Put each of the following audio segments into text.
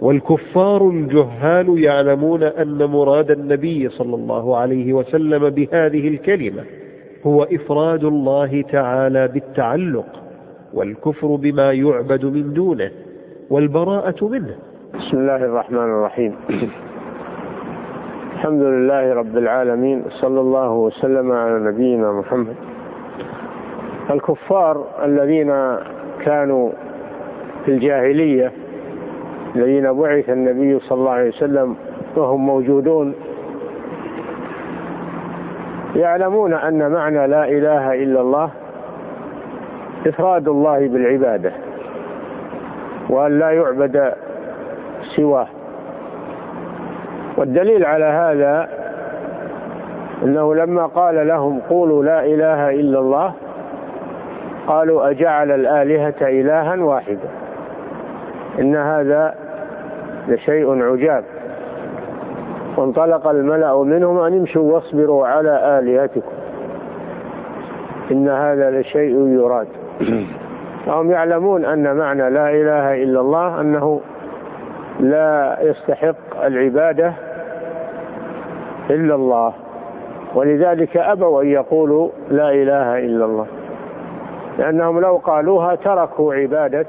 والكفار الجهال يعلمون أن مراد النبي صلى الله عليه وسلم بهذه الكلمة هو إفراد الله تعالى بالتعلق والكفر بما يعبد من دونه والبراءة منه. بسم الله الرحمن الرحيم. الحمد لله رب العالمين صلى الله وسلم على نبينا محمد. الكفار الذين كانوا في الجاهلية الذين بعث النبي صلى الله عليه وسلم وهم موجودون يعلمون أن معنى لا إله إلا الله إفراد الله بالعبادة وأن لا يعبد سواه والدليل على هذا أنه لما قال لهم قولوا لا إله إلا الله قالوا أجعل الآلهة إلها واحدا إن هذا لشيء عجاب. وانطلق الملأ منهم أن امشوا واصبروا على آلهتكم. إن هذا لشيء يراد. هم يعلمون أن معنى لا إله إلا الله أنه لا يستحق العبادة إلا الله. ولذلك أبوا أن يقولوا لا إله إلا الله. لأنهم لو قالوها تركوا عبادة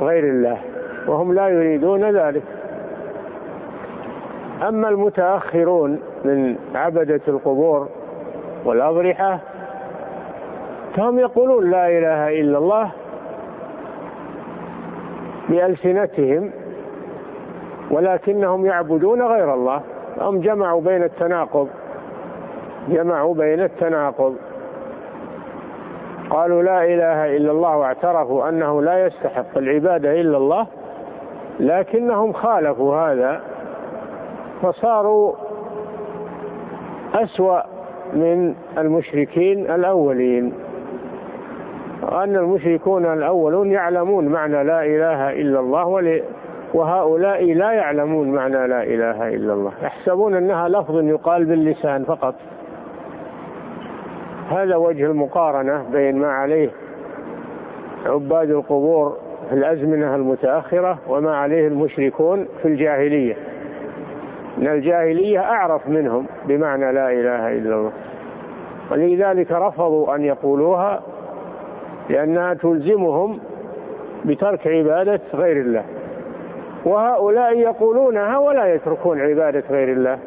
غير الله. وهم لا يريدون ذلك. أما المتأخرون من عبدة القبور والأضرحة فهم يقولون لا إله إلا الله بألسنتهم ولكنهم يعبدون غير الله. هم جمعوا بين التناقض جمعوا بين التناقض. قالوا لا إله إلا الله واعترفوا أنه لا يستحق العبادة إلا الله. لكنهم خالفوا هذا فصاروا أسوأ من المشركين الأولين. وأن المشركون الأولون يعلمون معنى لا إله إلا الله وهؤلاء لا يعلمون معنى لا إله إلا الله. يحسبون أنها لفظ يقال باللسان فقط. هذا وجه المقارنة بين ما عليه عباد القبور الأزمنة المتأخرة وما عليه المشركون في الجاهلية. من الجاهلية أعرف منهم بمعنى لا إله إلا الله. ولذلك رفضوا أن يقولوها لأنها تلزمهم بترك عبادة غير الله. وهؤلاء يقولونها ولا يتركون عبادة غير الله.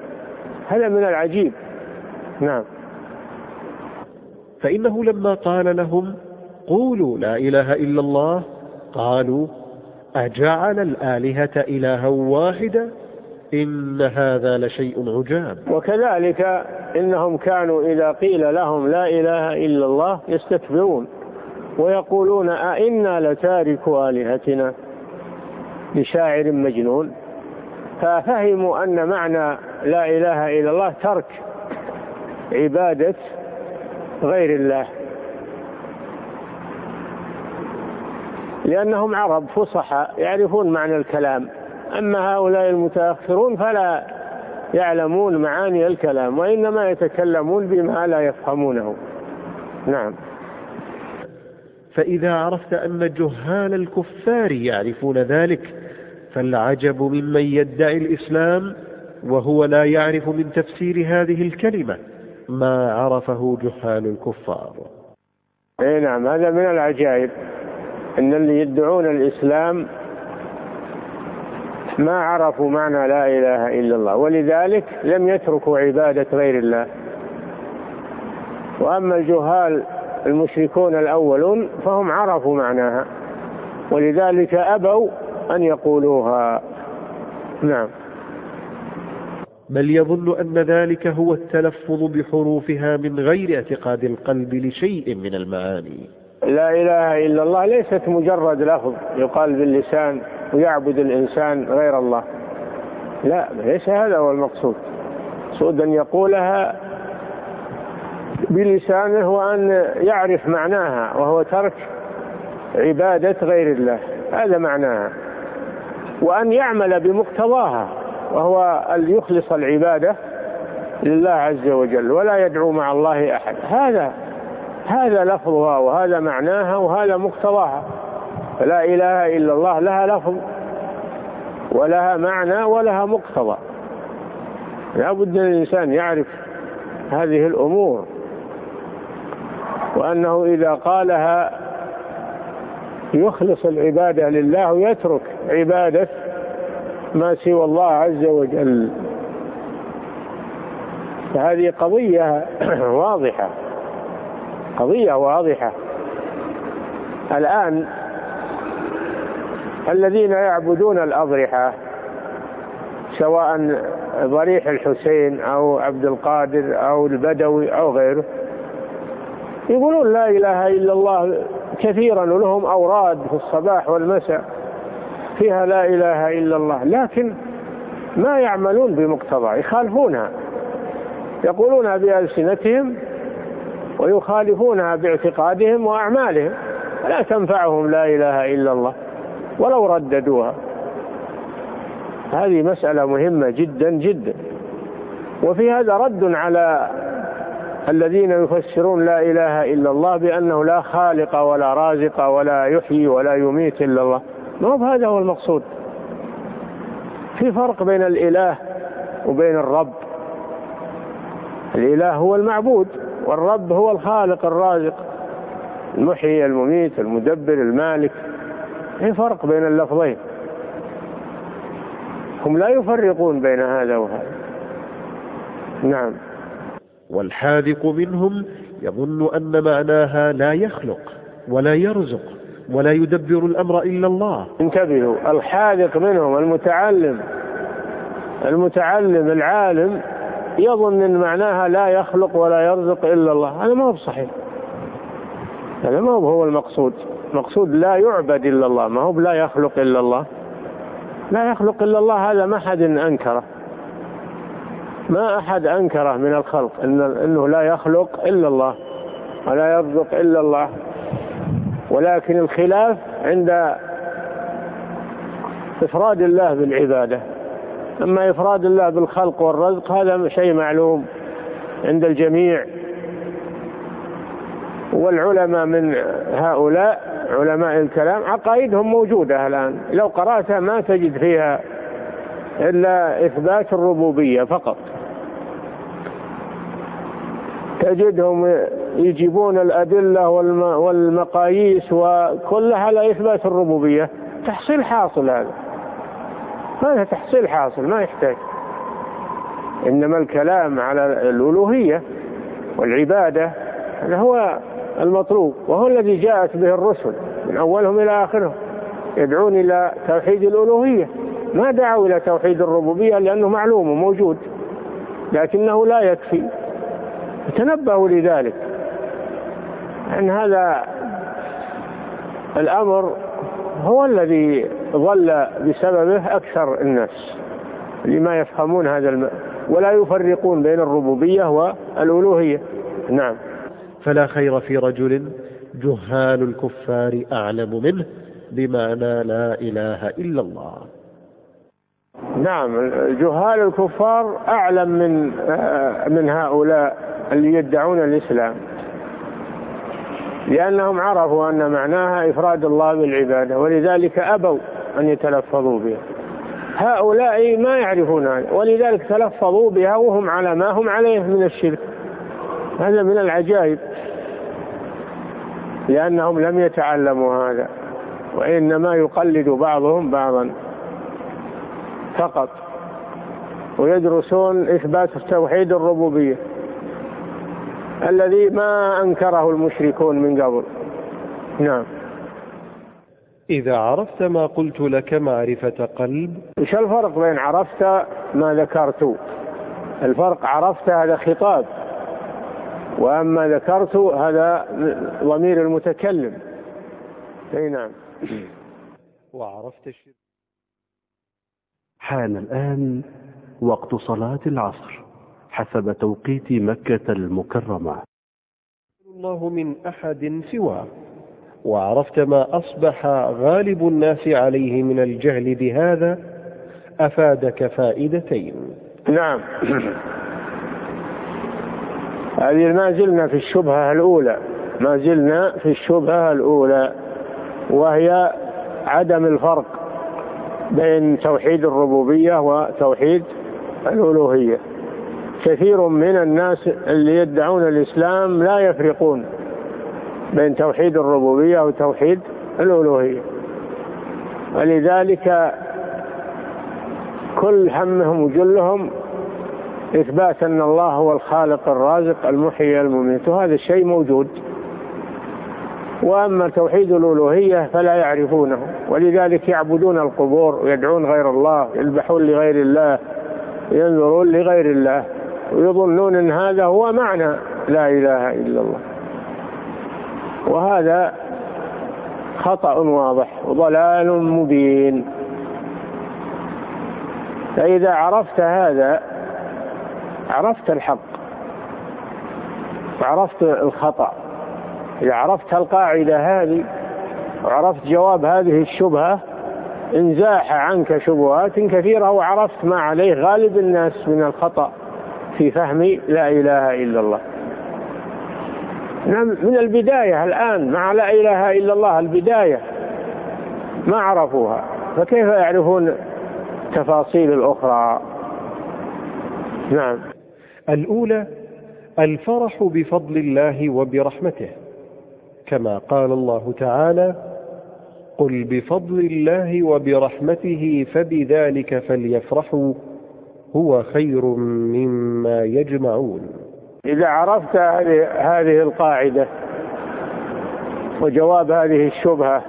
هذا من العجيب. نعم. فإنه لما قال لهم قولوا لا إله إلا الله قالوا أجعل الآلهة إلها واحدا؟ إن هذا لشيء عجاب. وكذلك إنهم كانوا إذا قيل لهم لا إله إلا الله يستكبرون ويقولون أئنا لتاركوا آلهتنا لشاعر مجنون؟ ففهموا أن معنى لا إله إلا الله ترك عبادة غير الله. لأنهم عرب فصحى يعرفون معنى الكلام. أما هؤلاء المتأخرون فلا يعلمون معاني الكلام وإنما يتكلمون بما لا يفهمونه. نعم. فإذا عرفت أن جهال الكفار يعرفون ذلك فالعجب ممن يدعي الإسلام وهو لا يعرف من تفسير هذه الكلمة ما عرفه جهال الكفار. اي نعم هذا من العجائب. إن اللي يدعون الإسلام ما عرفوا معنى لا إله إلا الله ولذلك لم يتركوا عبادة غير الله. وأما الجهال المشركون الأولون فهم عرفوا معناها ولذلك أبوا أن يقولوها. نعم. بل يظن أن ذلك هو التلفظ بحروفها من غير اعتقاد القلب لشيء من المعاني. لا إله إلا الله ليست مجرد لفظ يقال باللسان ويعبد الإنسان غير الله. لا ليس هذا هو المقصود. المقصود أن يقولها بلسانه وأن يعرف معناها وهو ترك عبادة غير الله. هذا معناها. وأن يعمل بمقتضاها وهو أن يخلص العبادة لله عز وجل ولا يدعو مع الله أحد. هذا هذا لفظها وهذا معناها وهذا مقتضاها. فلا إله إلا الله لها لفظ ولها معنى ولها مقتضى. لا بد أن الإنسان يعرف هذه الأمور. وأنه إذا قالها يخلص العبادة لله ويترك عبادة ما سوى الله عز وجل. فهذه قضية واضحة. قضية واضحة. الآن الذين يعبدون الأضرحة سواء ضريح الحسين أو عبد القادر أو البدوي أو غيره يقولون لا إله إلا الله كثيرا ولهم أوراد في الصباح والمساء فيها لا إله إلا الله. لكن ما يعملون بمقتضى يخالفونها. يقولونها بألسنتهم ويخالفونها باعتقادهم وأعمالهم. لا تنفعهم لا إله إلا الله ولو رددوها. هذه مسألة مهمة جدا جدا. وفي هذا رد على الذين يفسرون لا إله إلا الله بأنه لا خالق ولا رازق ولا يحيي ولا يميت إلا الله. ما هذا هو المقصود؟ في فرق بين الإله وبين الرب. الإله هو المعبود. والرب هو الخالق الرازق المحيي المميت المدبر المالك. في فرق بين اللفظين. هم لا يفرقون بين هذا وهذا. نعم. والحاذق منهم يظن أن معناها لا يخلق ولا يرزق ولا يدبر الأمر إلا الله. انتبهوا الحاذق منهم المتعلم المتعلم العالم يظن إن معناها لا يخلق ولا يرزق إلا الله. هذا ما هو بصحيح. هذا ما هو المقصود. المقصود لا يعبد إلا الله. ما هو لا يخلق إلا الله. لا يخلق إلا الله هذا ما أحد أنكره. ما أحد أنكره من الخلق إن إنه لا يخلق إلا الله ولا يرزق إلا الله. ولكن الخلاف عند إفراد الله بالعبادة. أما إفراد الله بالخلق والرزق هذا شيء معلوم عند الجميع. والعلماء من هؤلاء علماء الكلام عقائدهم موجودة الآن. لو قرأتها ما تجد فيها إلا إثبات الربوبية فقط. تجدهم يجيبون الأدلة والمقاييس وكلها على إثبات الربوبية. تحصيل حاصل هذا. هذا تحصيل حاصل ما يحتاج. إنما الكلام على الألوهية والعبادة هذا هو المطلوب وهو الذي جاءت به الرسل من أولهم إلى آخرهم يدعون إلى توحيد الألوهية. ما دعوا إلى توحيد الربوبية لأنه معلوم وموجود لكنه لا يكفي. تنبهوا لذلك أن هذا الأمر هو الذي ضل بسببه أكثر الناس لما يفهمون هذا الم... ولا يفرقون بين الربوبية والألوهية. نعم. فلا خير في رجل جهال الكفار أعلم منه بمعنى لا إله إلا الله. نعم. جهال الكفار أعلم من من هؤلاء اللي يدعون الإسلام. لأنهم عرفوا أن معناها إفراد الله بالعبادة ولذلك أبوا أن يتلفظوا بها. هؤلاء ما يعرفون هذا ولذلك تلفظوا بها وهم على ما هم عليه من الشرك. هذا من العجائب. لأنهم لم يتعلموا هذا وإنما يقلد بعضهم بعضا فقط ويدرسون إثبات توحيد الربوبية. الذي ما أنكره المشركون من قبل. نعم. إذا عرفت ما قلت لك معرفة قلب. إيش الفرق بين عرفت ما ذكرت؟ الفرق عرفت هذا خطاب وأما ذكرت هذا ضمير المتكلم. أي نعم. وعرفت الشرك. حان الآن وقت صلاة العصر. حسب توقيت مكة المكرمة. الله من أحد سواه. وعرفت ما أصبح غالب الناس عليه من الجهل بهذا أفادك فائدتين. نعم. هذه ما زلنا في الشبهة الأولى. ما زلنا في الشبهة الأولى وهي عدم الفرق بين توحيد الربوبية وتوحيد الألوهية. كثير من الناس اللي يدعون الإسلام لا يفرقون بين توحيد الربوبية وتوحيد الألوهية. ولذلك كل همهم وجلهم إثبات أن الله هو الخالق الرازق المحيي المميت وهذا الشيء موجود. وأما توحيد الألوهية فلا يعرفونه ولذلك يعبدون القبور ويدعون غير الله يذبحون لغير الله ينظرون لغير الله. ويظنون أن هذا هو معنى لا إله إلا الله. وهذا خطأ واضح وضلال مبين. فإذا عرفت هذا عرفت الحق وعرفت الخطأ. إذا عرفت القاعدة هذه وعرفت جواب هذه الشبهة انزاح عنك شبهات كثيرة وعرفت ما عليه غالب الناس من الخطأ. في فهم لا إله إلا الله. نعم من البداية الآن مع لا إله إلا الله البداية ما عرفوها. فكيف يعرفون التفاصيل الأخرى؟ نعم. الأولى الفرح بفضل الله وبرحمته كما قال الله تعالى قل بفضل الله وبرحمته فبذلك فليفرحوا هو خير مما يجمعون. إذا عرفت هذه القاعدة وجواب هذه الشبهة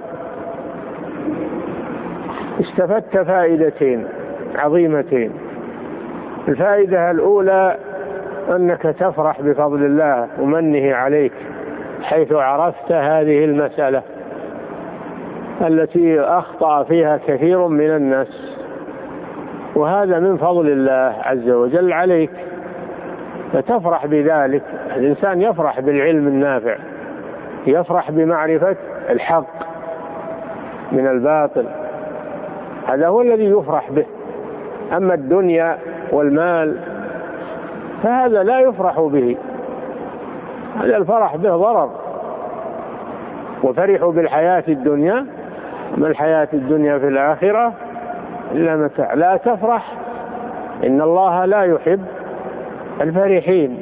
استفدت فائدتين عظيمتين. الفائدة الأولى أنك تفرح بفضل الله ومنه عليك حيث عرفت هذه المسألة التي أخطأ فيها كثير من الناس. وهذا من فضل الله عز وجل عليك. فتفرح بذلك. الإنسان يفرح بالعلم النافع يفرح بمعرفة الحق من الباطل. هذا هو الذي يفرح به. أما الدنيا والمال فهذا لا يفرح به. هذا الفرح به ضرر. وفرحوا بالحياة الدنيا. ما الحياة الدنيا في الآخرة؟ إلا متاع. لا تفرح. إن الله لا يحب الفرحين.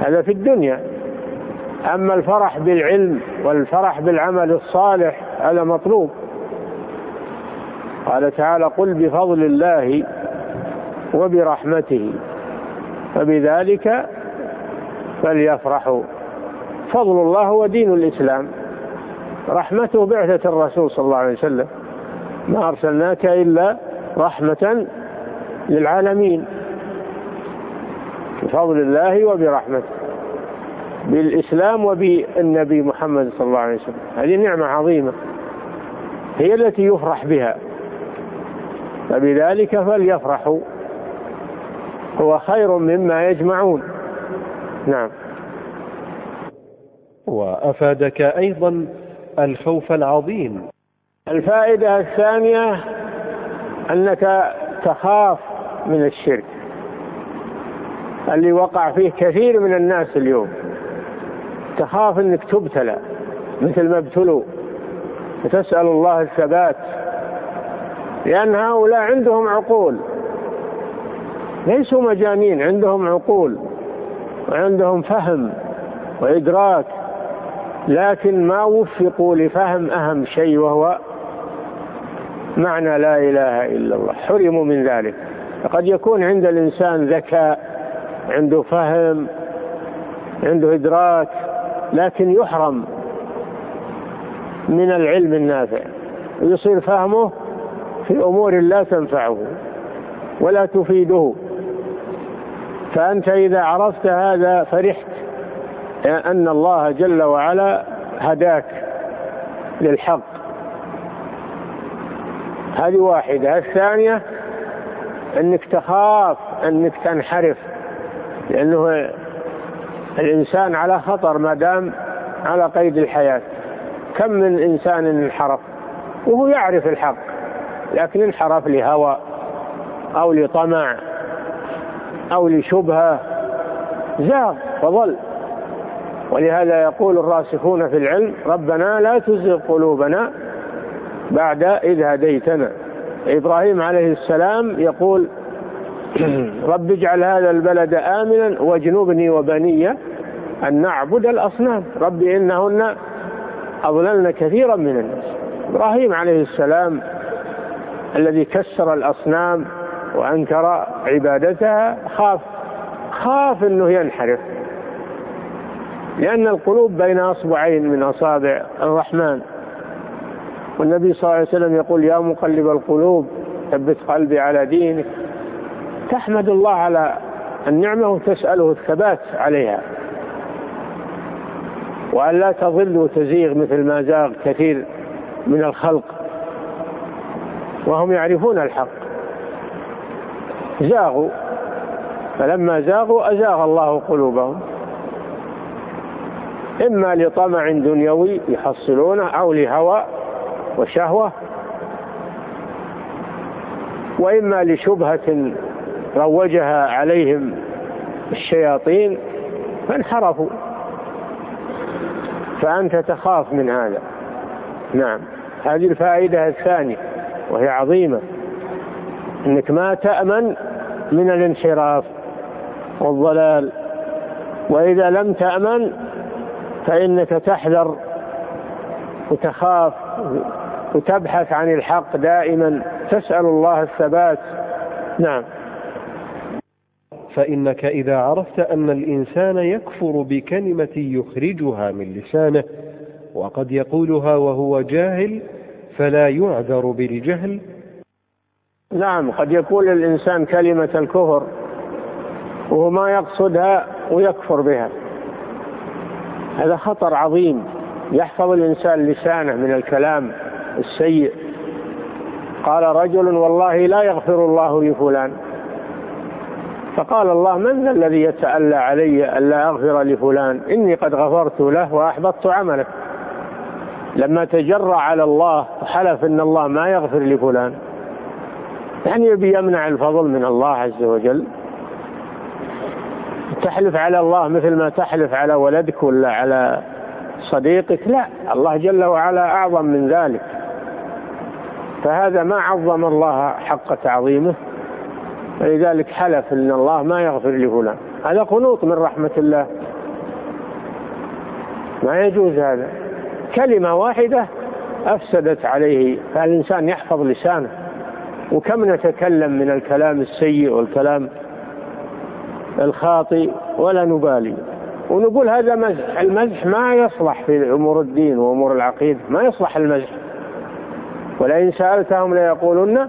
هذا في الدنيا. أما الفرح بالعلم والفرح بالعمل الصالح هذا مطلوب. قال تعالى قل بفضل الله وبرحمته فبذلك فليفرحوا. فضل الله هو دين الإسلام. رحمته بعثة الرسول صلى الله عليه وسلم. ما أرسلناك إلا رحمة للعالمين بفضل الله وبرحمته بالإسلام وبالنبي محمد صلى الله عليه وسلم. هذه نعمة عظيمة هي التي يفرح بها. فبذلك فليفرحوا هو خير مما يجمعون. نعم. وأفادك أيضا الخوف العظيم. الفائدة الثانية أنك تخاف من الشرك اللي وقع فيه كثير من الناس اليوم. تخاف إنك تبتلى مثل ما ابتلوا وتسأل الله الثبات لأن هؤلاء عندهم عقول ليسوا مجانين عندهم عقول وعندهم فهم وإدراك لكن ما وفقوا لفهم أهم شيء وهو معنى لا إله إلا الله. حرموا من ذلك. فقد يكون عند الإنسان ذكاء عنده فهم عنده إدراك لكن يحرم من العلم النافع. ويصير فهمه في أمور لا تنفعه ولا تفيده. فأنت إذا عرفت هذا فرحت أن الله جل وعلا هداك للحق. هذه واحدة. الثانية أنك تخاف أنك تنحرف لأنه الإنسان على خطر ما دام على قيد الحياة. كم من إنسان انحرف؟ وهو يعرف الحق لكن انحرف لهوى أو لطمع أو لشبهة. زاغ فضل ولهذا يقول الراسخون في العلم ربنا لا تزغ قلوبنا بعد إذ هديتنا. إبراهيم عليه السلام يقول رب اجعل هذا البلد آمنا واجنبني وبني أن نعبد الأصنام. رب إنهن أضللن كثيرا من الناس. إبراهيم عليه السلام الذي كسر الأصنام وأنكر عبادتها خاف خاف أنه ينحرف لأن القلوب بين أصبعين من أصابع الرحمن. والنبي صلى الله عليه وسلم يقول يا مقلب القلوب ثبت قلبي على دينك. تحمد الله على النعمة وتسأله الثبات عليها. وأن لا تضل وتزيغ مثل ما زاغ كثير من الخلق. وهم يعرفون الحق. زاغوا. فلما زاغوا أزاغ الله قلوبهم. إما لطمع دنيوي يحصلونه أو لهوى وشهوة وإما لشبهة روجها عليهم الشياطين فانحرفوا. فأنت تخاف من هذا. نعم. هذه الفائدة الثانية وهي عظيمة. إنك ما تأمن من الانحراف والضلال. وإذا لم تأمن فإنك تحذر وتخاف. وتبحث عن الحق دائما. تسأل الله الثبات. نعم. فإنك إذا عرفت أن الإنسان يكفر بكلمة يخرجها من لسانه وقد يقولها وهو جاهل فلا يعذر بالجهل. نعم قد يقول الإنسان كلمة الكفر وهو ما يقصدها ويكفر بها. هذا خطر عظيم. يحفظ الإنسان لسانه من الكلام. السيء. قال رجل والله لا يغفر الله لفلان فقال الله من ذا الذي يتألى علي ألا أغفر لفلان إني قد غفرت له وأحبطت عمله. لما تجرى على الله وحلف إن الله ما يغفر لفلان يعني يبي يمنع الفضل من الله عز وجل. تحلف على الله مثل ما تحلف على ولدك ولا على صديقك؟ لا الله جل وعلا أعظم من ذلك. فهذا ما عظم الله حق تعظيمه فلذلك حلف إن الله ما يغفر لفلان. هذا قنوط من رحمة الله. ما يجوز هذا. كلمة واحدة أفسدت عليه. فالإنسان يحفظ لسانه. وكم نتكلم من الكلام السيء والكلام الخاطئ ولا نبالي. ونقول هذا مزح. المزح ما يصلح في أمور الدين وأمور العقيدة. ما يصلح المزح. ولئن سألتهم ليقولن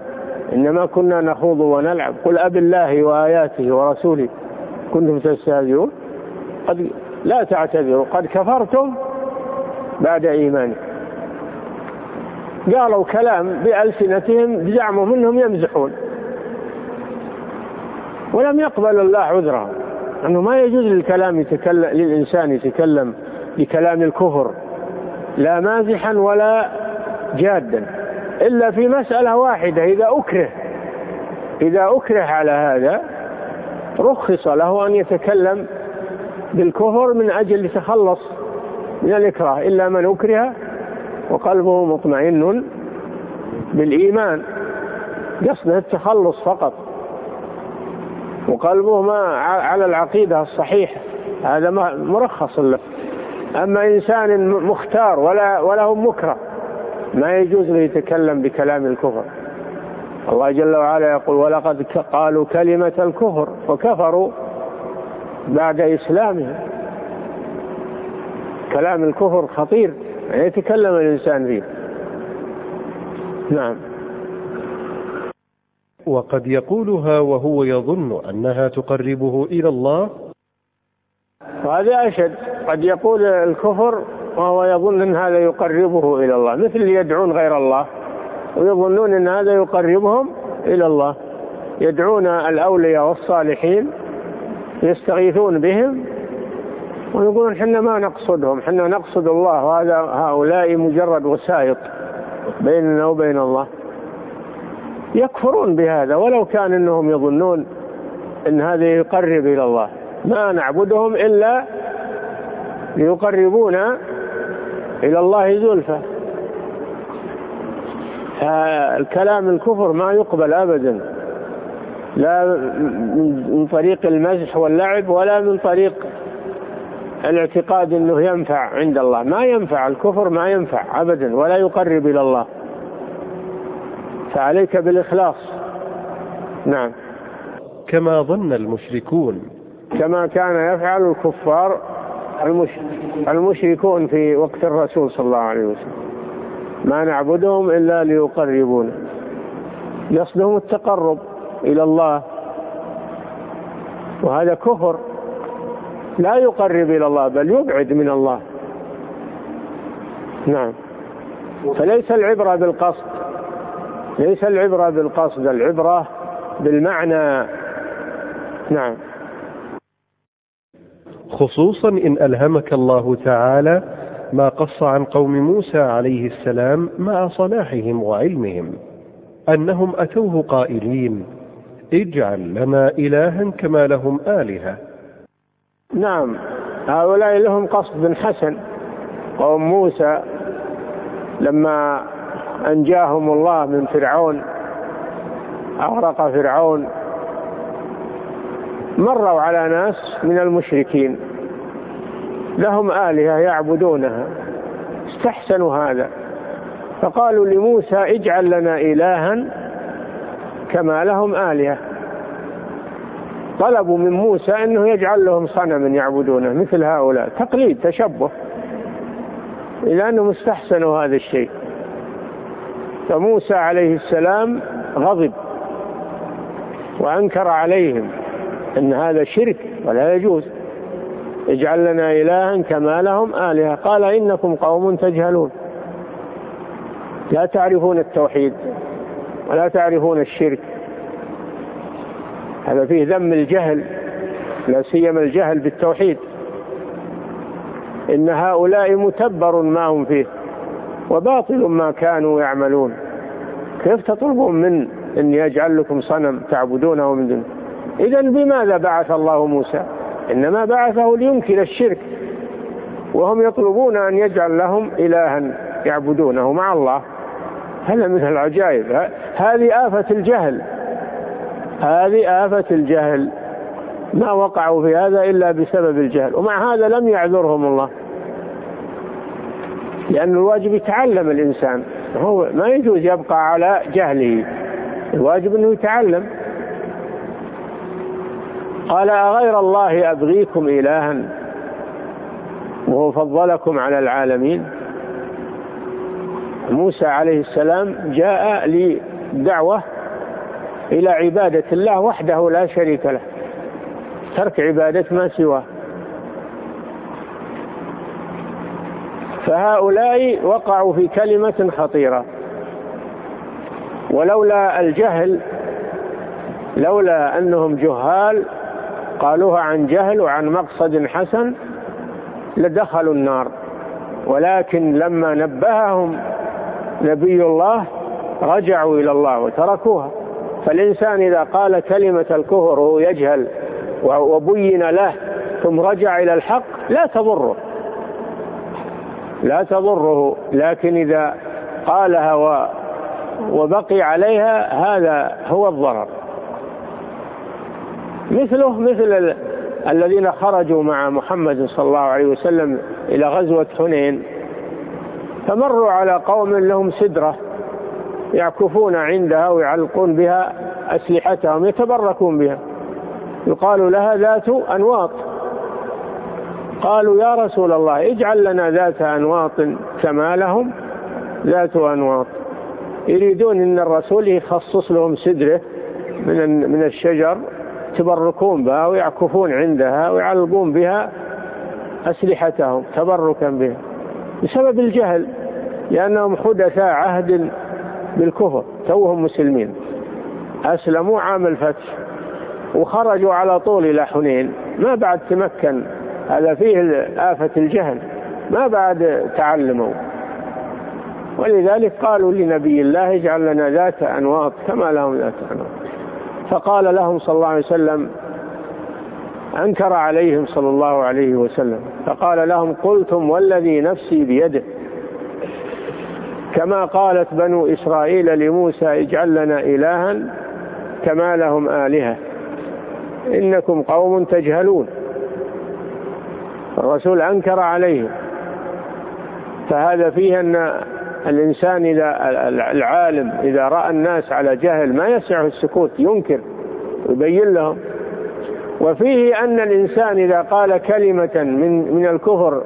إنما كنا نخوض ونلعب. قل أب الله وآياته ورسوله. كنتم تستهزئون؟ قد لا تعتذروا. قد كفرتم بعد إيمانه قالوا كلام بألسنتهم بزعمهم أنهم يمزحون. ولم يقبل الله عذرهم. أنه ما يجوز للكلام يتكلم للإنسان يتكلم بكلام الكفر. لا مازحا ولا جادا. إلا في مسألة واحدة إذا أكره إذا أكره على هذا رخص له أن يتكلم بالكفر من أجل يتخلص من الإكراه إلا من أكره وقلبه مطمئن بالإيمان. قصده التخلص فقط. وقلبه ما على العقيدة الصحيحة. هذا مرخص له. أما إنسان مختار ولا هو مكره ما يجوز له يتكلم بكلام الكفر. الله جل وعلا يقول ولقد قالوا كلمة الكفر وكفروا بعد إسلامهم. كلام الكفر خطير يعني يتكلم الإنسان فيه. نعم. وقد يقولها وهو يظن أنها تقربه إلى الله. وهذا أشد. قد يقول الكفر وهو يظن أن هذا يقربه إلى الله مثل اللي يدعون غير الله ويظنون أن هذا يقربهم إلى الله. يدعون الأولياء والصالحين يستغيثون بهم ويقولون إحنا ما نقصدهم إحنا نقصد الله وهذا هؤلاء مجرد وسائط بيننا وبين الله. يكفرون بهذا ولو كان إنهم يظنون إن هذا يقرب إلى الله. ما نعبدهم إلا ليقربونا إلى الله زلفى. الكلام الكفر ما يقبل أبدا. لا من طريق المزح واللعب ولا من طريق الاعتقاد إنه ينفع عند الله. ما ينفع الكفر ما ينفع ابدا ولا يقرب إلى الله. فعليك بالإخلاص. نعم. كما ظن المشركون. كما كان يفعل الكفار المشركون في وقت الرسول صلى الله عليه وسلم. ما نعبدهم إلا ليقربونا. قصدهم التقرب إلى الله. وهذا كفر. لا يقرب إلى الله بل يبعد من الله. نعم. فليس العبرة بالقصد. ليس العبرة بالقصد العبرة بالمعنى. نعم. خصوصا إن ألهمك الله تعالى ما قص عن قوم موسى عليه السلام مع صلاحهم وعلمهم أنهم أتوه قائلين اجعل لنا إلها كما لهم آلهة. نعم هؤلاء لهم قصد حسن. قوم موسى لما أنجاهم الله من فرعون أغرق فرعون مروا على ناس من المشركين. لهم آلهة يعبدونها. استحسنوا هذا. فقالوا لموسى اجعل لنا إلها كما لهم آلهة. طلبوا من موسى أنه يجعل لهم صنما يعبدونه مثل هؤلاء. تقليد تشبه. إلى انهم استحسنوا هذا الشيء. فموسى عليه السلام غضب وأنكر عليهم أن هذا شرك ولا يجوز. اجعل لنا الها كما لهم آلهة. قال إنكم قوم تجهلون. لا تعرفون التوحيد ولا تعرفون الشرك. هذا فيه ذم الجهل لا سيما الجهل بالتوحيد. إن هؤلاء متبر ما هم فيه وباطل ما كانوا يعملون. كيف تطلبون من أن يجعل لكم صنم تعبدونه من دونه إذا بماذا بعث الله موسى؟ إنما بعثه لينكر الشرك وهم يطلبون أن يجعل لهم إلها يعبدونه مع الله. هذا من العجائب. هذه آفة الجهل. هذه آفة الجهل. ما وقعوا في هذا إلا بسبب الجهل. ومع هذا لم يعذرهم الله. لأن الواجب يتعلم الإنسان. هو ما يجوز يبقى على جهله. الواجب أنه يتعلم. قال أغير الله أبغيكم إلها وهو فضلكم على العالمين. موسى عليه السلام جاء لدعوة إلى عبادة الله وحده لا شريك له ترك عبادة ما سواه. فهؤلاء وقعوا في كلمة خطيرة ولولا الجهل لولا أنهم جهال قالوها عن جهل وعن مقصد حسن لدخلوا النار. ولكن لما نبههم نبي الله رجعوا إلى الله وتركوها. فالإنسان إذا قال كلمة الكفر وهو يجهل وبين له ثم رجع إلى الحق لا تضره. لا تضره. لكن إذا قالها وبقي عليها هذا هو الضرر. مثله مثل الذين خرجوا مع محمد صلى الله عليه وسلم إلى غزوة حنين. فمروا على قوم لهم سدرة يعكفون عندها ويعلقون بها أسلحتهم يتبركون بها. يقال لها ذات أنواط. قالوا يا رسول الله اجعل لنا ذات أنواط كما لهم. ذات أنواط. يريدون أن الرسول يخصص لهم سدرة من من الشجر. يتبركون بها ويعكفون عندها ويعلقون بها أسلحتهم تبركا بها بسبب الجهل لأنهم حدثاء عهد بالكفر توهم مسلمين. أسلموا عام الفتح وخرجوا على طول إلى حنين. ما بعد تمكن هذا فيه آفة الجهل. ما بعد تعلموا. ولذلك قالوا لنبي الله اجعل لنا ذات أنواط كما لهم ذات أنواط. فقال لهم صلى الله عليه وسلم أنكر عليهم صلى الله عليه وسلم. فقال لهم قلتم والذي نفسي بيده. كما قالت بنو إسرائيل لموسى اجعل لنا إلها كما لهم آلهة. إنكم قوم تجهلون. الرسول أنكر عليهم. فهذا فيه أن الإنسان إذا العالم إذا رأى الناس على جهل ما يسعه السكوت ينكر ويبين لهم. وفيه أن الإنسان إذا قال كلمة من من الكفر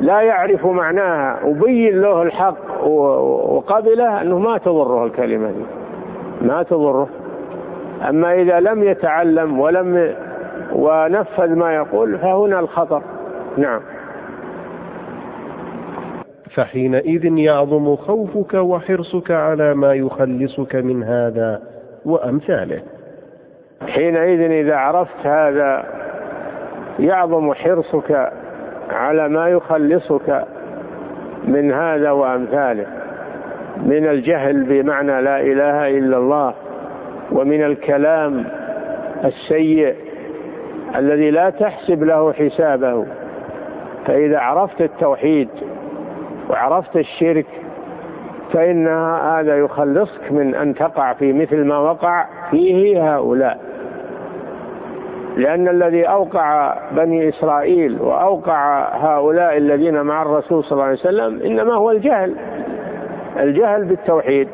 لا يعرف معناها وبين له الحق وقبله أنه ما تضره الكلمة دي. ما تضره. أما إذا لم يتعلم ولم ونفذ ما يقول فهنا الخطر. نعم. فحينئذ يعظم خوفك وحرصك على ما يخلصك من هذا وأمثاله. حينئذ إذا عرفت هذا يعظم حرصك على ما يخلصك من هذا وأمثاله. من الجهل بمعنى لا إله إلا الله ومن الكلام السيء الذي لا تحسب له حسابه. فإذا عرفت التوحيد وعرفت الشرك فإن هذا يخلصك من أن تقع في مثل ما وقع فيه هؤلاء. لأن الذي أوقع بني إسرائيل وأوقع هؤلاء الذين مع الرسول صلى الله عليه وسلم إنما هو الجهل الجهل بالتوحيد.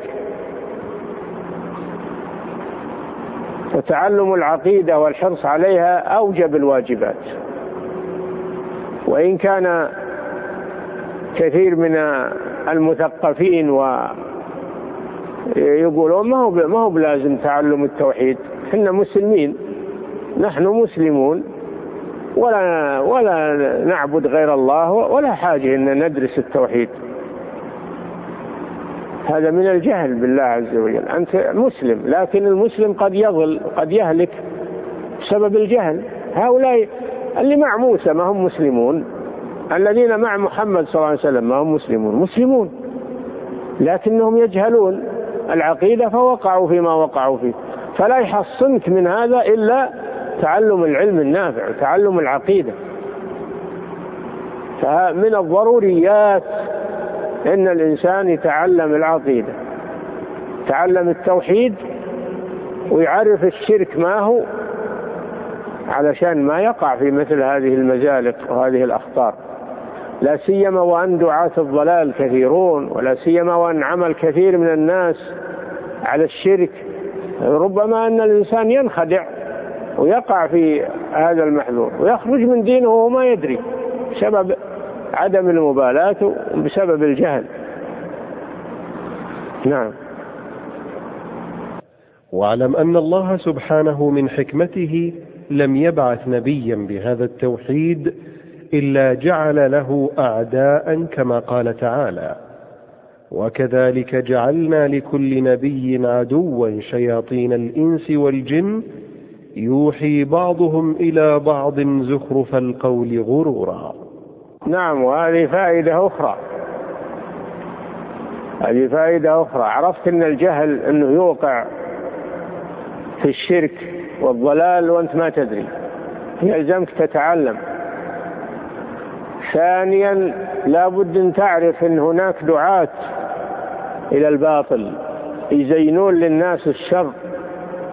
وتعلم العقيدة والحرص عليها أوجب الواجبات. وإن كان كثير من المثقفين و يقولون ما هو ما هو بلازم تعلم التوحيد. إحنا مسلمين. نحن مسلمون. ولا ولا نعبد غير الله ولا حاجة إن ندرس التوحيد. هذا من الجهل بالله عز وجل. أنت مسلم لكن المسلم قد يضل قد يهلك بسبب الجهل. هؤلاء اللي مع موسى ما هم مسلمون. الذين مع محمد صلى الله عليه وسلم ما هم مسلمون؟ مسلمون. لكنهم يجهلون العقيدة فوقعوا فيما وقعوا فيه. فلا يحصنك من هذا إلا تعلم العلم النافع وتعلم العقيدة. فمن الضروريات إن الإنسان يتعلم العقيدة يتعلم التوحيد ويعرف الشرك ما هو علشان ما يقع في مثل هذه المزالق وهذه الأخطار. لا سيما وأن دعاة الضلال كثيرون ولا سيما وأن عمل كثير من الناس على الشرك. ربما أن الإنسان ينخدع ويقع في هذا المحذور ويخرج من دينه وهو ما يدري بسبب عدم المبالاة بسبب الجهل. نعم. واعلم أن الله سبحانه من حكمته لم يبعث نبيا بهذا التوحيد إلا جعل له اعداء كما قال تعالى وكذلك جعلنا لكل نبي عدوا شياطين الإنس والجن يوحي بعضهم إلى بعض زخرف القول غرورا. نعم وهذه فائدة أخرى. هذه فائدة أخرى. عرفت أن الجهل أنه يوقع في الشرك والضلال وأنت ما تدري. يلزمك تتعلم. ثانيا لابد أن تعرف أن هناك دعاة إلى الباطل يزينون للناس الشر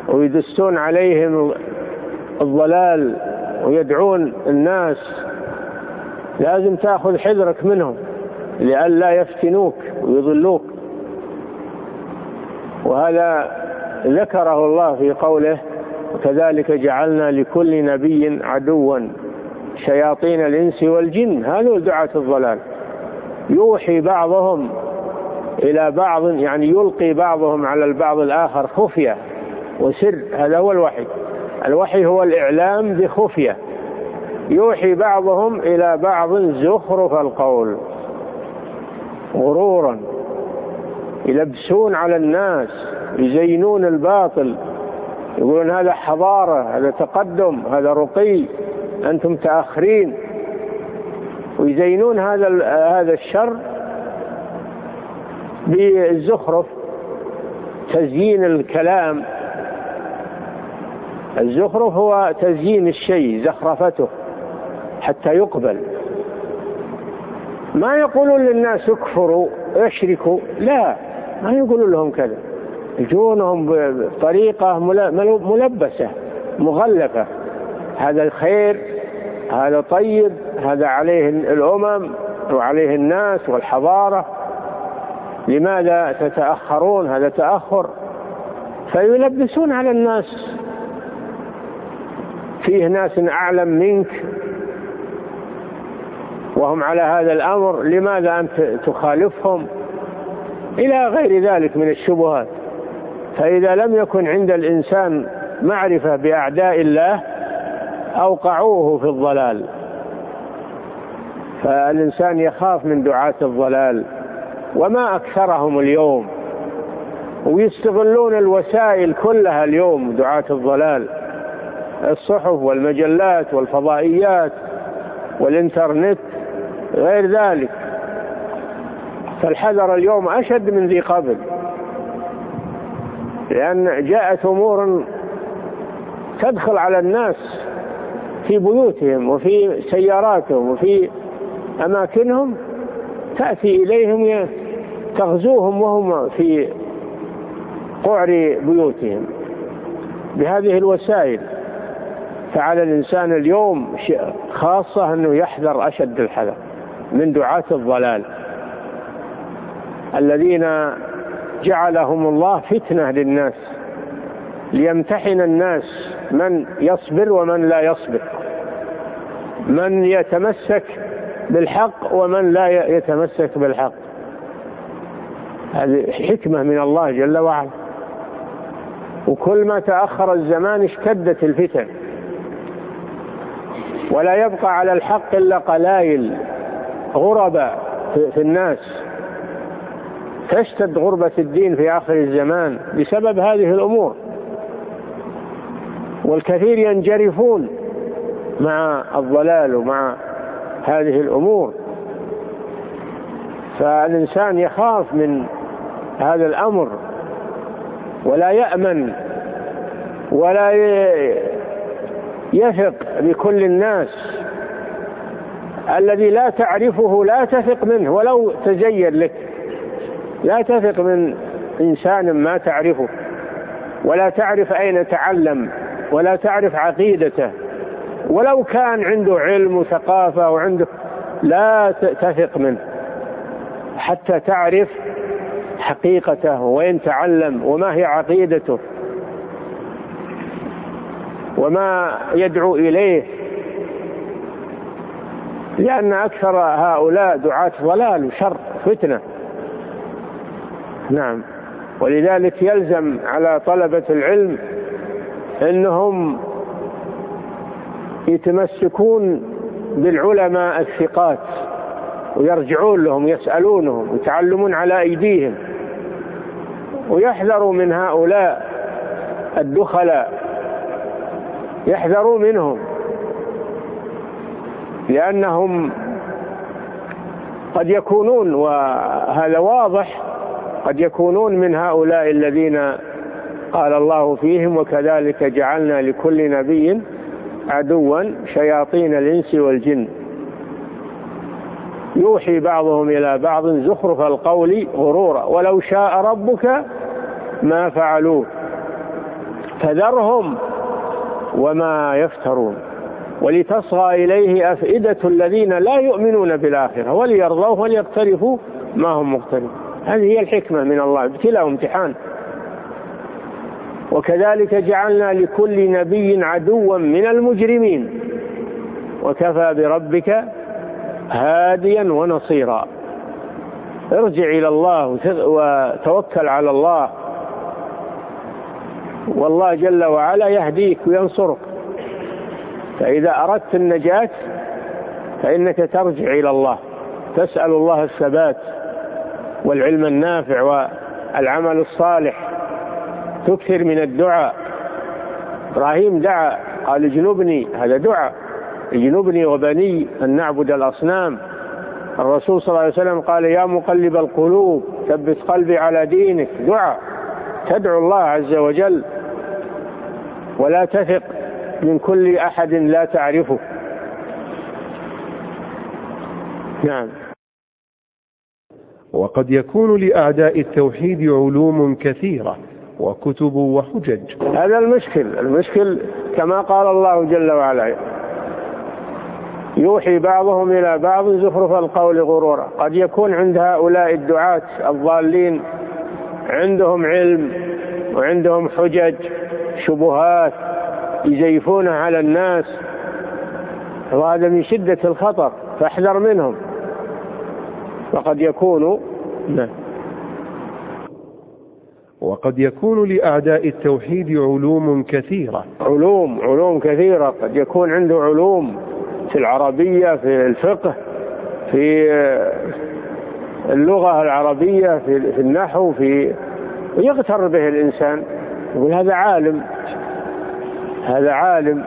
ويدسون عليهم الضلال ويدعون الناس لازم تأخذ حذرك منهم لئلا يفتنوك ويضلوك. وهذا ذكره الله في قوله وكذلك جعلنا لكل نبي عدوا شياطين الإنس والجن هذول دعاة الضلال. يوحي بعضهم إلى بعض يعني يلقي بعضهم على البعض الآخر خفية وسر هذا هو الوحي. الوحي هو الإعلام بخفية. يوحي بعضهم إلى بعض زخرف القول. غرورا. يلبسون على الناس يزينون الباطل. يقولون هذا حضارة هذا تقدم هذا رقي. أنتم تأخرين ويزينون هذا هذا الشر بالزخرف تزيين الكلام. الزخرف هو تزيين الشيء زخرفته حتى يقبل. ما يقولون للناس اكفروا اشركوا لا ما يقولون لهم كذا. يجونهم بطريقة ملبسة مغلفة هذا الخير هذا طيب هذا عليه الأمم وعليه الناس والحضارة. لماذا تتأخرون هذا تأخر؟ فيلبسون على الناس. فيه ناس أعلم منك. وهم على هذا الأمر لماذا أنت تخالفهم؟ إلى غير ذلك من الشبهات. فإذا لم يكن عند الإنسان معرفة بأعداء الله أوقعوه في الضلال. فالإنسان يخاف من دعاة الضلال. وما أكثرهم اليوم. ويستغلون الوسائل كلها اليوم دعاة الضلال. الصحف والمجلات والفضائيات والإنترنت غير ذلك. فالحذر اليوم أشد من ذي قبل. لأن جاءت أمور تدخل على الناس. في بيوتهم وفي سياراتهم وفي أماكنهم تأتي إليهم تغزوهم وهم في قعر بيوتهم. بهذه الوسائل فعلى الإنسان اليوم خاصة أنه يحذر أشد الحذر من دعاة الضلال. الذين جعلهم الله فتنة للناس ليمتحن الناس من يصبر ومن لا يصبر. من يتمسك بالحق ومن لا يتمسك بالحق. هذه حكمة من الله جل وعلا. وكل ما تأخر الزمان اشتدت الفتن. ولا يبقى على الحق إلا قلائل غرباء في الناس. تشتد غربة الدين في آخر الزمان بسبب هذه الأمور. والكثير ينجرفون. مع الضلال ومع هذه الأمور. فالإنسان يخاف من هذا الأمر ولا يأمن ولا يثق بكل الناس. الذي لا تعرفه لا تثق منه ولو تزين لك لا تثق من إنسان ما تعرفه ولا تعرف أين تعلم ولا تعرف عقيدته. ولو كان عنده علم وثقافة وعنده لا تثق منه. حتى تعرف حقيقته وين تعلم وما هي عقيدته وما يدعو إليه. لأن أكثر هؤلاء دعاة ضلال وشر فتنة. نعم. ولذلك يلزم على طلبة العلم إنهم يتمسكون بالعلماء الثقات ويرجعون لهم يسألونهم ويتعلمون على أيديهم. ويحذروا من هؤلاء الدخلاء يحذروا منهم لأنهم قد يكونون وهذا واضح قد يكونون من هؤلاء الذين قال الله فيهم وكذلك جعلنا لكل نبي عدوا شياطين الإنس والجن. يوحي بعضهم إلى بعض زخرف القول غرورا. ولو شاء ربك ما فعلوه. فذرهم وما يفترون. ولتصغى إليه أفئدة الذين لا يؤمنون بالآخرة. وليرضوه وليقترفوا ما هم مقترفون. هذه هي الحكمة من الله. ابتلاء وامتحان وكذلك جعلنا لكل نبي عدوا من المجرمين. وكفى بربك هاديا ونصيرا. ارجع إلى الله وتوكل على الله. والله جل وعلا يهديك وينصرك. فإذا أردت النجاة فإنك ترجع إلى الله. تسأل الله الثبات والعلم النافع والعمل الصالح. تكثر من الدعاء. إبراهيم دعا قال اجنبني هذا دعاء. اجنبني وبني أن نعبد الأصنام. الرسول صلى الله عليه وسلم قال يا مقلب القلوب ثبت قلبي على دينك. دعاء. تدعو الله عز وجل. ولا تثق من كل أحد لا تعرفه. نعم. وقد يكون لأعداء التوحيد علوم كثيرة. وكتب وحجج. هذا المشكل. المشكل كما قال الله جل وعلا يوحي بعضهم إلى بعض زخرف القول غرورا. قد يكون عند هؤلاء الدعاة الضالين عندهم علم وعندهم حجج شبهات يزيفونها على الناس وهذا من شدة الخطر فاحذر منهم. وقد يكون نعم. وقد يكون لأعداء التوحيد علوم كثيرة. علوم علوم كثيرة. قد يكون عنده علوم في العربية في الفقه في اللغة العربية في النحو في يغتر به الإنسان. يقول هذا عالم. هذا عالم.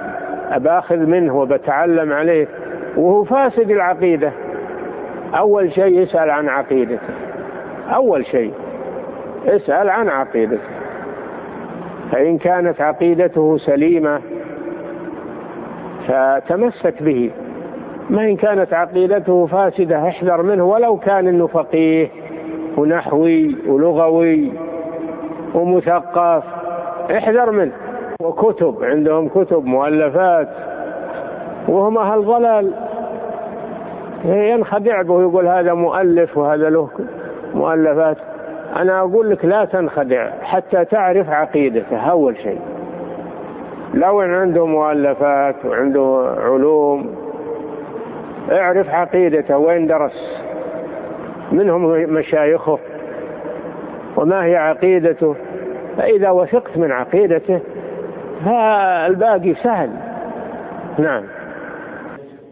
أباخذ منه وبتعلم عليه. وهو فاسد العقيدة. أول شيء يسأل عن عقيدته. أول شيء. اسأل عن عقيدته. فإن كانت عقيدته سليمة فتمسك به. ما إن كانت عقيدته فاسدة احذر منه ولو كان إنه فقيه ونحوي ولغوي ومثقف احذر منه. وكتب عندهم كتب مؤلفات وهم أهل ضلال. ينخدع به ويقول هذا مؤلف وهذا له مؤلفات. أنا أقول لك لا تنخدع حتى تعرف عقيدته أول شيء. لو إن عنده مؤلفات وعنده علوم اعرف عقيدته وين درس. منهم مشايخه وما هي عقيدته؟ فإذا وثقت من عقيدته فالباقي سهل. نعم.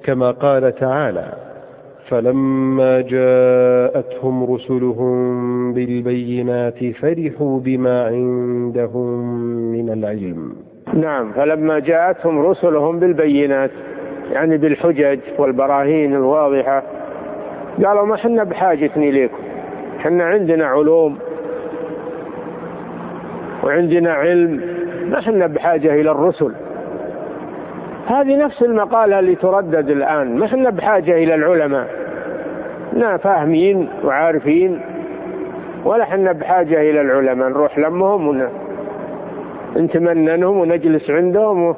كما قال تعالى فلما جاءتهم رسلهم بالبينات فرحوا بما عندهم من العلم. نعم فلما جاءتهم رسلهم بالبينات يعني بالحجج والبراهين الواضحة قالوا ما حنا بحاجة إليكم حنا عندنا علوم وعندنا علم ما حنا بحاجة إلى الرسل. هذه نفس المقالة اللي تردد الآن. ما حنا بحاجة إلى العلماء. نا فاهمين وعارفين. ولا حنا بحاجة إلى العلماء. نروح لمهم ونتمننهم ونجلس عندهم و...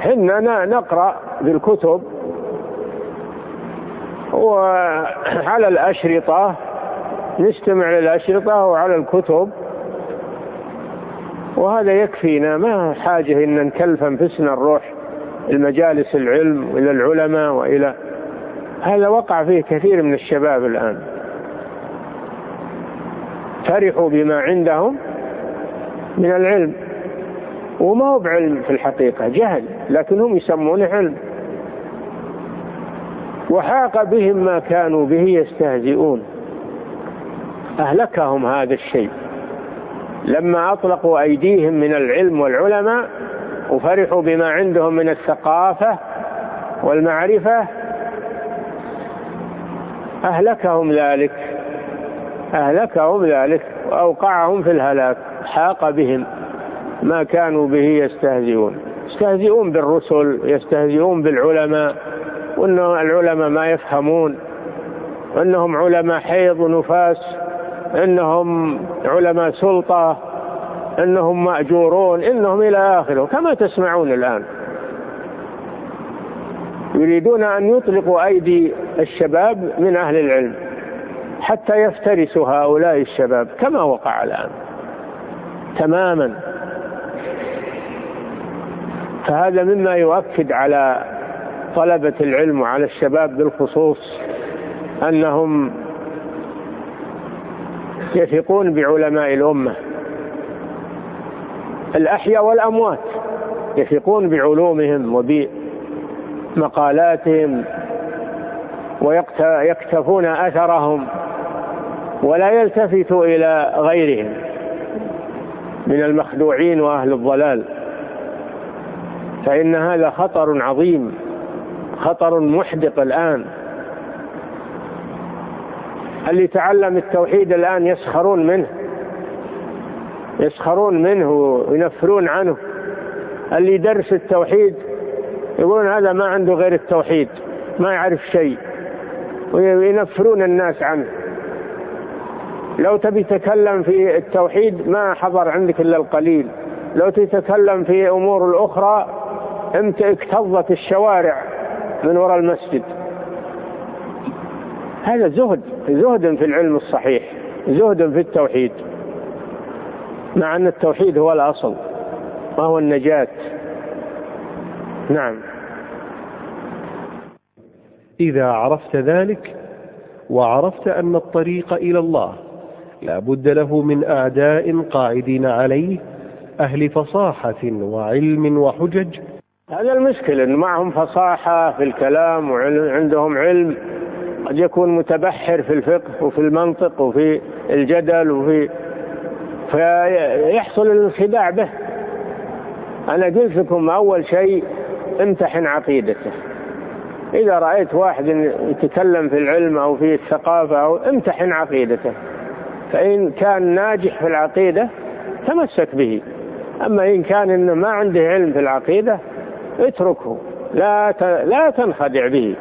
حنا نقرأ في الكتب وعلى الأشرطة. نستمع للأشرطة وعلى الكتب. وهذا يكفينا. ما حاجة إن نكلف أنفسنا نروح المجالس العلم وإلى العلماء وإلى هذا وقع فيه كثير من الشباب الآن. فرحوا بما عندهم من العلم. وما هو بعلم في الحقيقة جهل لكنهم يسمونه علم. وحاق بهم ما كانوا به يستهزئون. أهلكهم هذا الشيء. لما أطلقوا أيديهم من العلم والعلماء وفرحوا بما عندهم من الثقافة والمعرفة أهلكهم ذلك أهلكهم ذلك وأوقعهم في الهلاك حاق بهم ما كانوا به يستهزئون. يستهزئون بالرسل يستهزئون بالعلماء وأن العلماء ما يفهمون وأنهم علماء حيض ونفاس. إنهم علماء سلطة إنهم مأجورون إنهم إلى آخره. كما تسمعون الآن. يريدون أن يطلقوا أيدي الشباب من أهل العلم حتى يفترسوا هؤلاء الشباب كما وقع الآن. تماما. فهذا مما يؤكد على طلبة العلم وعلى الشباب بالخصوص أنهم يثقون بعلماء الأمة. الأحياء والأموات يثقون بعلومهم وبمقالاتهم ويكتفون أثرهم ولا يلتفتوا إلى غيرهم من المخدوعين وأهل الضلال. فإن هذا خطر عظيم خطر محدق الآن. اللي تعلم التوحيد الآن يسخرون منه. يسخرون منه وينفرون عنه. اللي يدرس التوحيد يقولون هذا ما عنده غير التوحيد ما يعرف شيء. وينفرون الناس عنه. لو تبي تتكلم في التوحيد ما حضر عندك إلا القليل. لو تتكلم في أمور الأخرى انت اكتظت الشوارع من وراء المسجد. هذا زهد زهد في العلم الصحيح زهد في التوحيد. مع أن التوحيد هو الأصل وهو النجاة. نعم. إذا عرفت ذلك وعرفت أن الطريق إلى الله لا بد له من أعداء قاعدين عليه أهل فصاحة وعلم وحجج. هذا المشكلة أن معهم فصاحة في الكلام وعندهم علم. قد يكون متبحر في الفقه وفي المنطق وفي الجدل وفي فيحصل الانخداع به. أنا قلت لكم أول شيء امتحن عقيدته. إذا رأيت واحد يتكلم في العلم أو في الثقافة أو امتحن عقيدته. فإن كان ناجح في العقيدة تمسك به. أما إن كان إنه ما عنده علم في العقيدة اتركه. لا لا تنخدع به.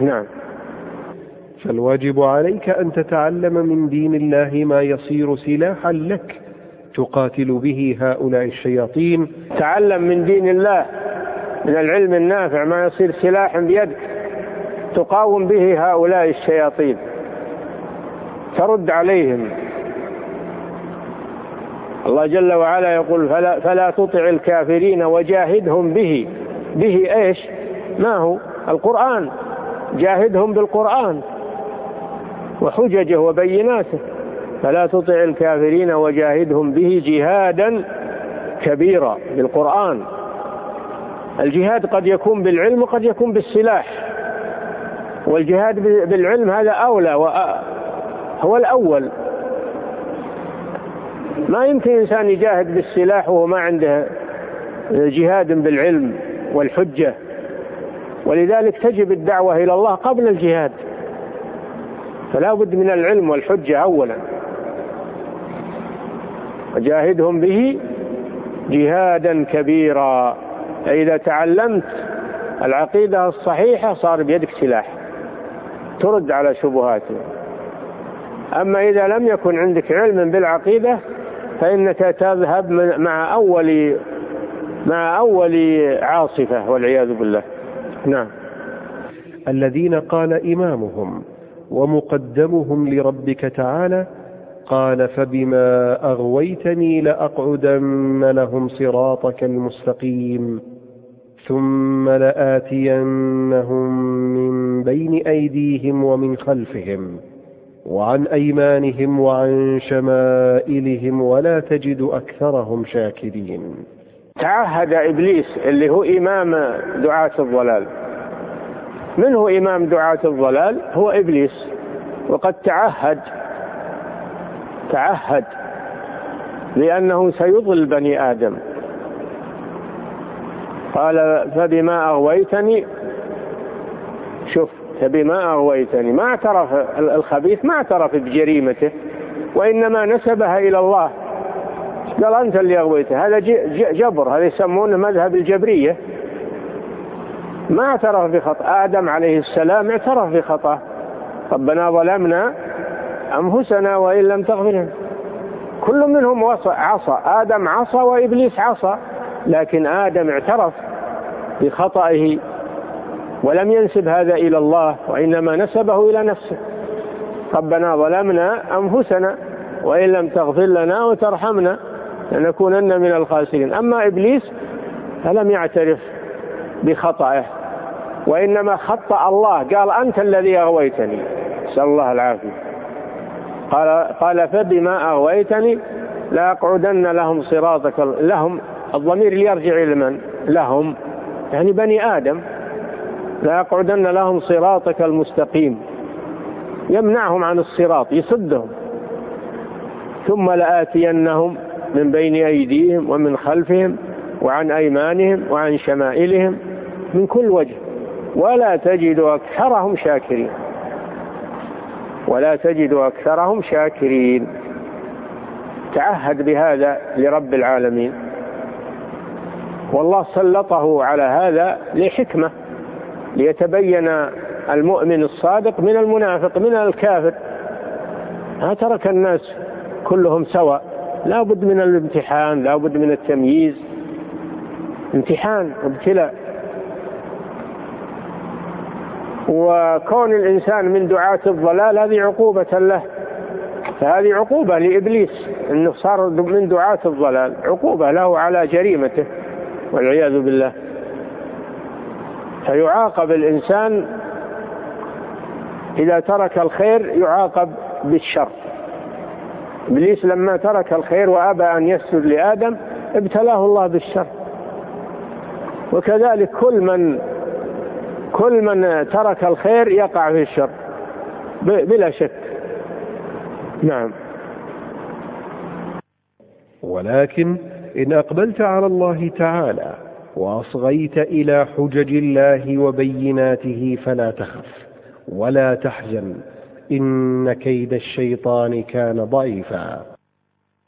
نعم. فالواجب عليك أن تتعلم من دين الله ما يصير سلاحا لك تقاتل به هؤلاء الشياطين. تعلم من دين الله من العلم النافع ما يصير سلاحا بيدك تقاوم به هؤلاء الشياطين. ترد عليهم. الله جل وعلا يقول فلا, فلا تطع الكافرين وجاهدهم به. به إيش؟ ما هو؟ القرآن. جاهدهم بالقرآن. وحججه وبيناته. فلا تطع الكافرين وجاهدهم به جهادا كبيرا بالقرآن. الجهاد قد يكون بالعلم وقد يكون بالسلاح. والجهاد بالعلم هذا أولى هو الأول. ما يمكن إنسان يجاهد بالسلاح وهو ما عنده جهاد بالعلم والحجة. ولذلك تجب الدعوة إلى الله قبل الجهاد. فلا بد من العلم والحجة أولا. وجاهدهم به جهادا كبيرا. فإذا تعلمت العقيدة الصحيحة صار بيدك سلاح ترد على شبهاتهم أما إذا لم يكن عندك علم بالعقيدة فإنك تذهب مع أول مع أول عاصفة والعياذ بالله. نعم. الذين قال إمامهم ومقدمهم لربك تعالى قال فبما أغويتني لأقعدن لهم صراطك المستقيم ثم لآتينهم من بين أيديهم ومن خلفهم وعن أيمانهم وعن شمائلهم ولا تجد أكثرهم شاكرين. تعهد إبليس اللي هو إمام دعاة الضلال. من هو إمام دعاة الضلال هو إبليس. وقد تعهد تعهد لأنه سيضل بني آدم. قال فبما أغويتني؟ شوف فبما أغويتني؟ ما اعترف الخبيث ما اعترف بجريمته وإنما نسبها إلى الله. قال أنت اللي أغويته. هذا جبر هذا يسمونه مذهب الجبرية. ما اعترف بخطأ. آدم عليه السلام اعترف بخطأ. ربنا ظلمنا أنفسنا وإن لم تغفر لنا. كل منهم عصى. آدم عصى وإبليس عصى. لكن آدم اعترف بخطئه ولم ينسب هذا إلى الله وإنما نسبه إلى نفسه. ربنا ظلمنا أنفسنا وإن لم تغفر لنا وترحمنا لنكونن من الخاسرين. أما إبليس فلم يعترف بخطئه وإنما خطأ الله. قال أنت الذي أغويتني. نسأل الله العافية. قال قال فبما أغويتني لأقعدن لهم صراطك لهم الضمير يرجع إلى من؟ لهم. يعني بني آدم. لأقعدن لهم صراطك المستقيم. يمنعهم عن الصراط يصدهم. ثم لآتينهم من بين أيديهم ومن خلفهم وعن أيمانهم وعن شمائلهم. من كل وجه. ولا تجد أكثرهم شاكرين. ولا تجد أكثرهم شاكرين. تعهد بهذا لرب العالمين. والله سلطه على هذا لحكمة ليتبين المؤمن الصادق من المنافق من الكافر. ما ترك الناس كلهم سواء. لا بد من الامتحان لا بد من التمييز. امتحان وابتلاء وكون الإنسان من دعاة الضلال هذه عقوبة له. فهذه عقوبة لإبليس أنه صار من دعاة الضلال. عقوبة له على جريمته والعياذ بالله. فيعاقب الإنسان إذا ترك الخير يعاقب بالشر. إبليس لما ترك الخير وأبى أن يسجد لآدم ابتلاه الله بالشر. وكذلك كل من كل من ترك الخير يقع في الشر. بلا شك. نعم. ولكن إن أقبلت على الله تعالى وأصغيت إلى حجج الله وبيناته فلا تخف ولا تحزن. إن كيد الشيطان كان ضعيفا.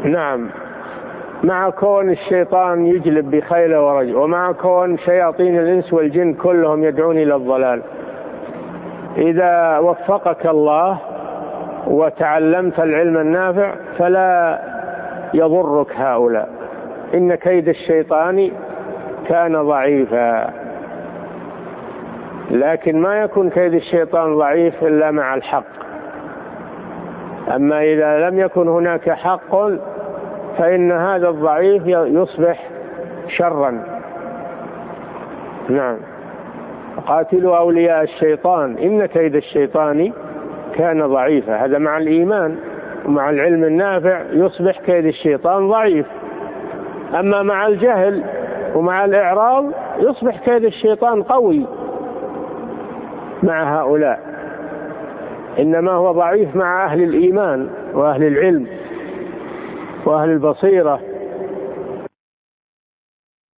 نعم. مع كون الشيطان يجلب بخيله ورجل ومع كون شياطين الإنس والجن كلهم يدعون إلى الضلال. إذا وفقك الله وتعلمت العلم النافع فلا يضرك هؤلاء. إن كيد الشيطان كان ضعيفا. لكن ما يكون كيد الشيطان ضعيف إلا مع الحق. أما إذا لم يكن هناك حق فإن هذا الضعيف يصبح شرا. نعم. قاتلوا أولياء الشيطان. إن كيد الشيطان كان ضعيفا. هذا مع الإيمان ومع العلم النافع يصبح كيد الشيطان ضعيف. أما مع الجهل ومع الإعراض يصبح كيد الشيطان قوي مع هؤلاء. إنما هو ضعيف مع أهل الإيمان وأهل العلم. وأهل البصيرة.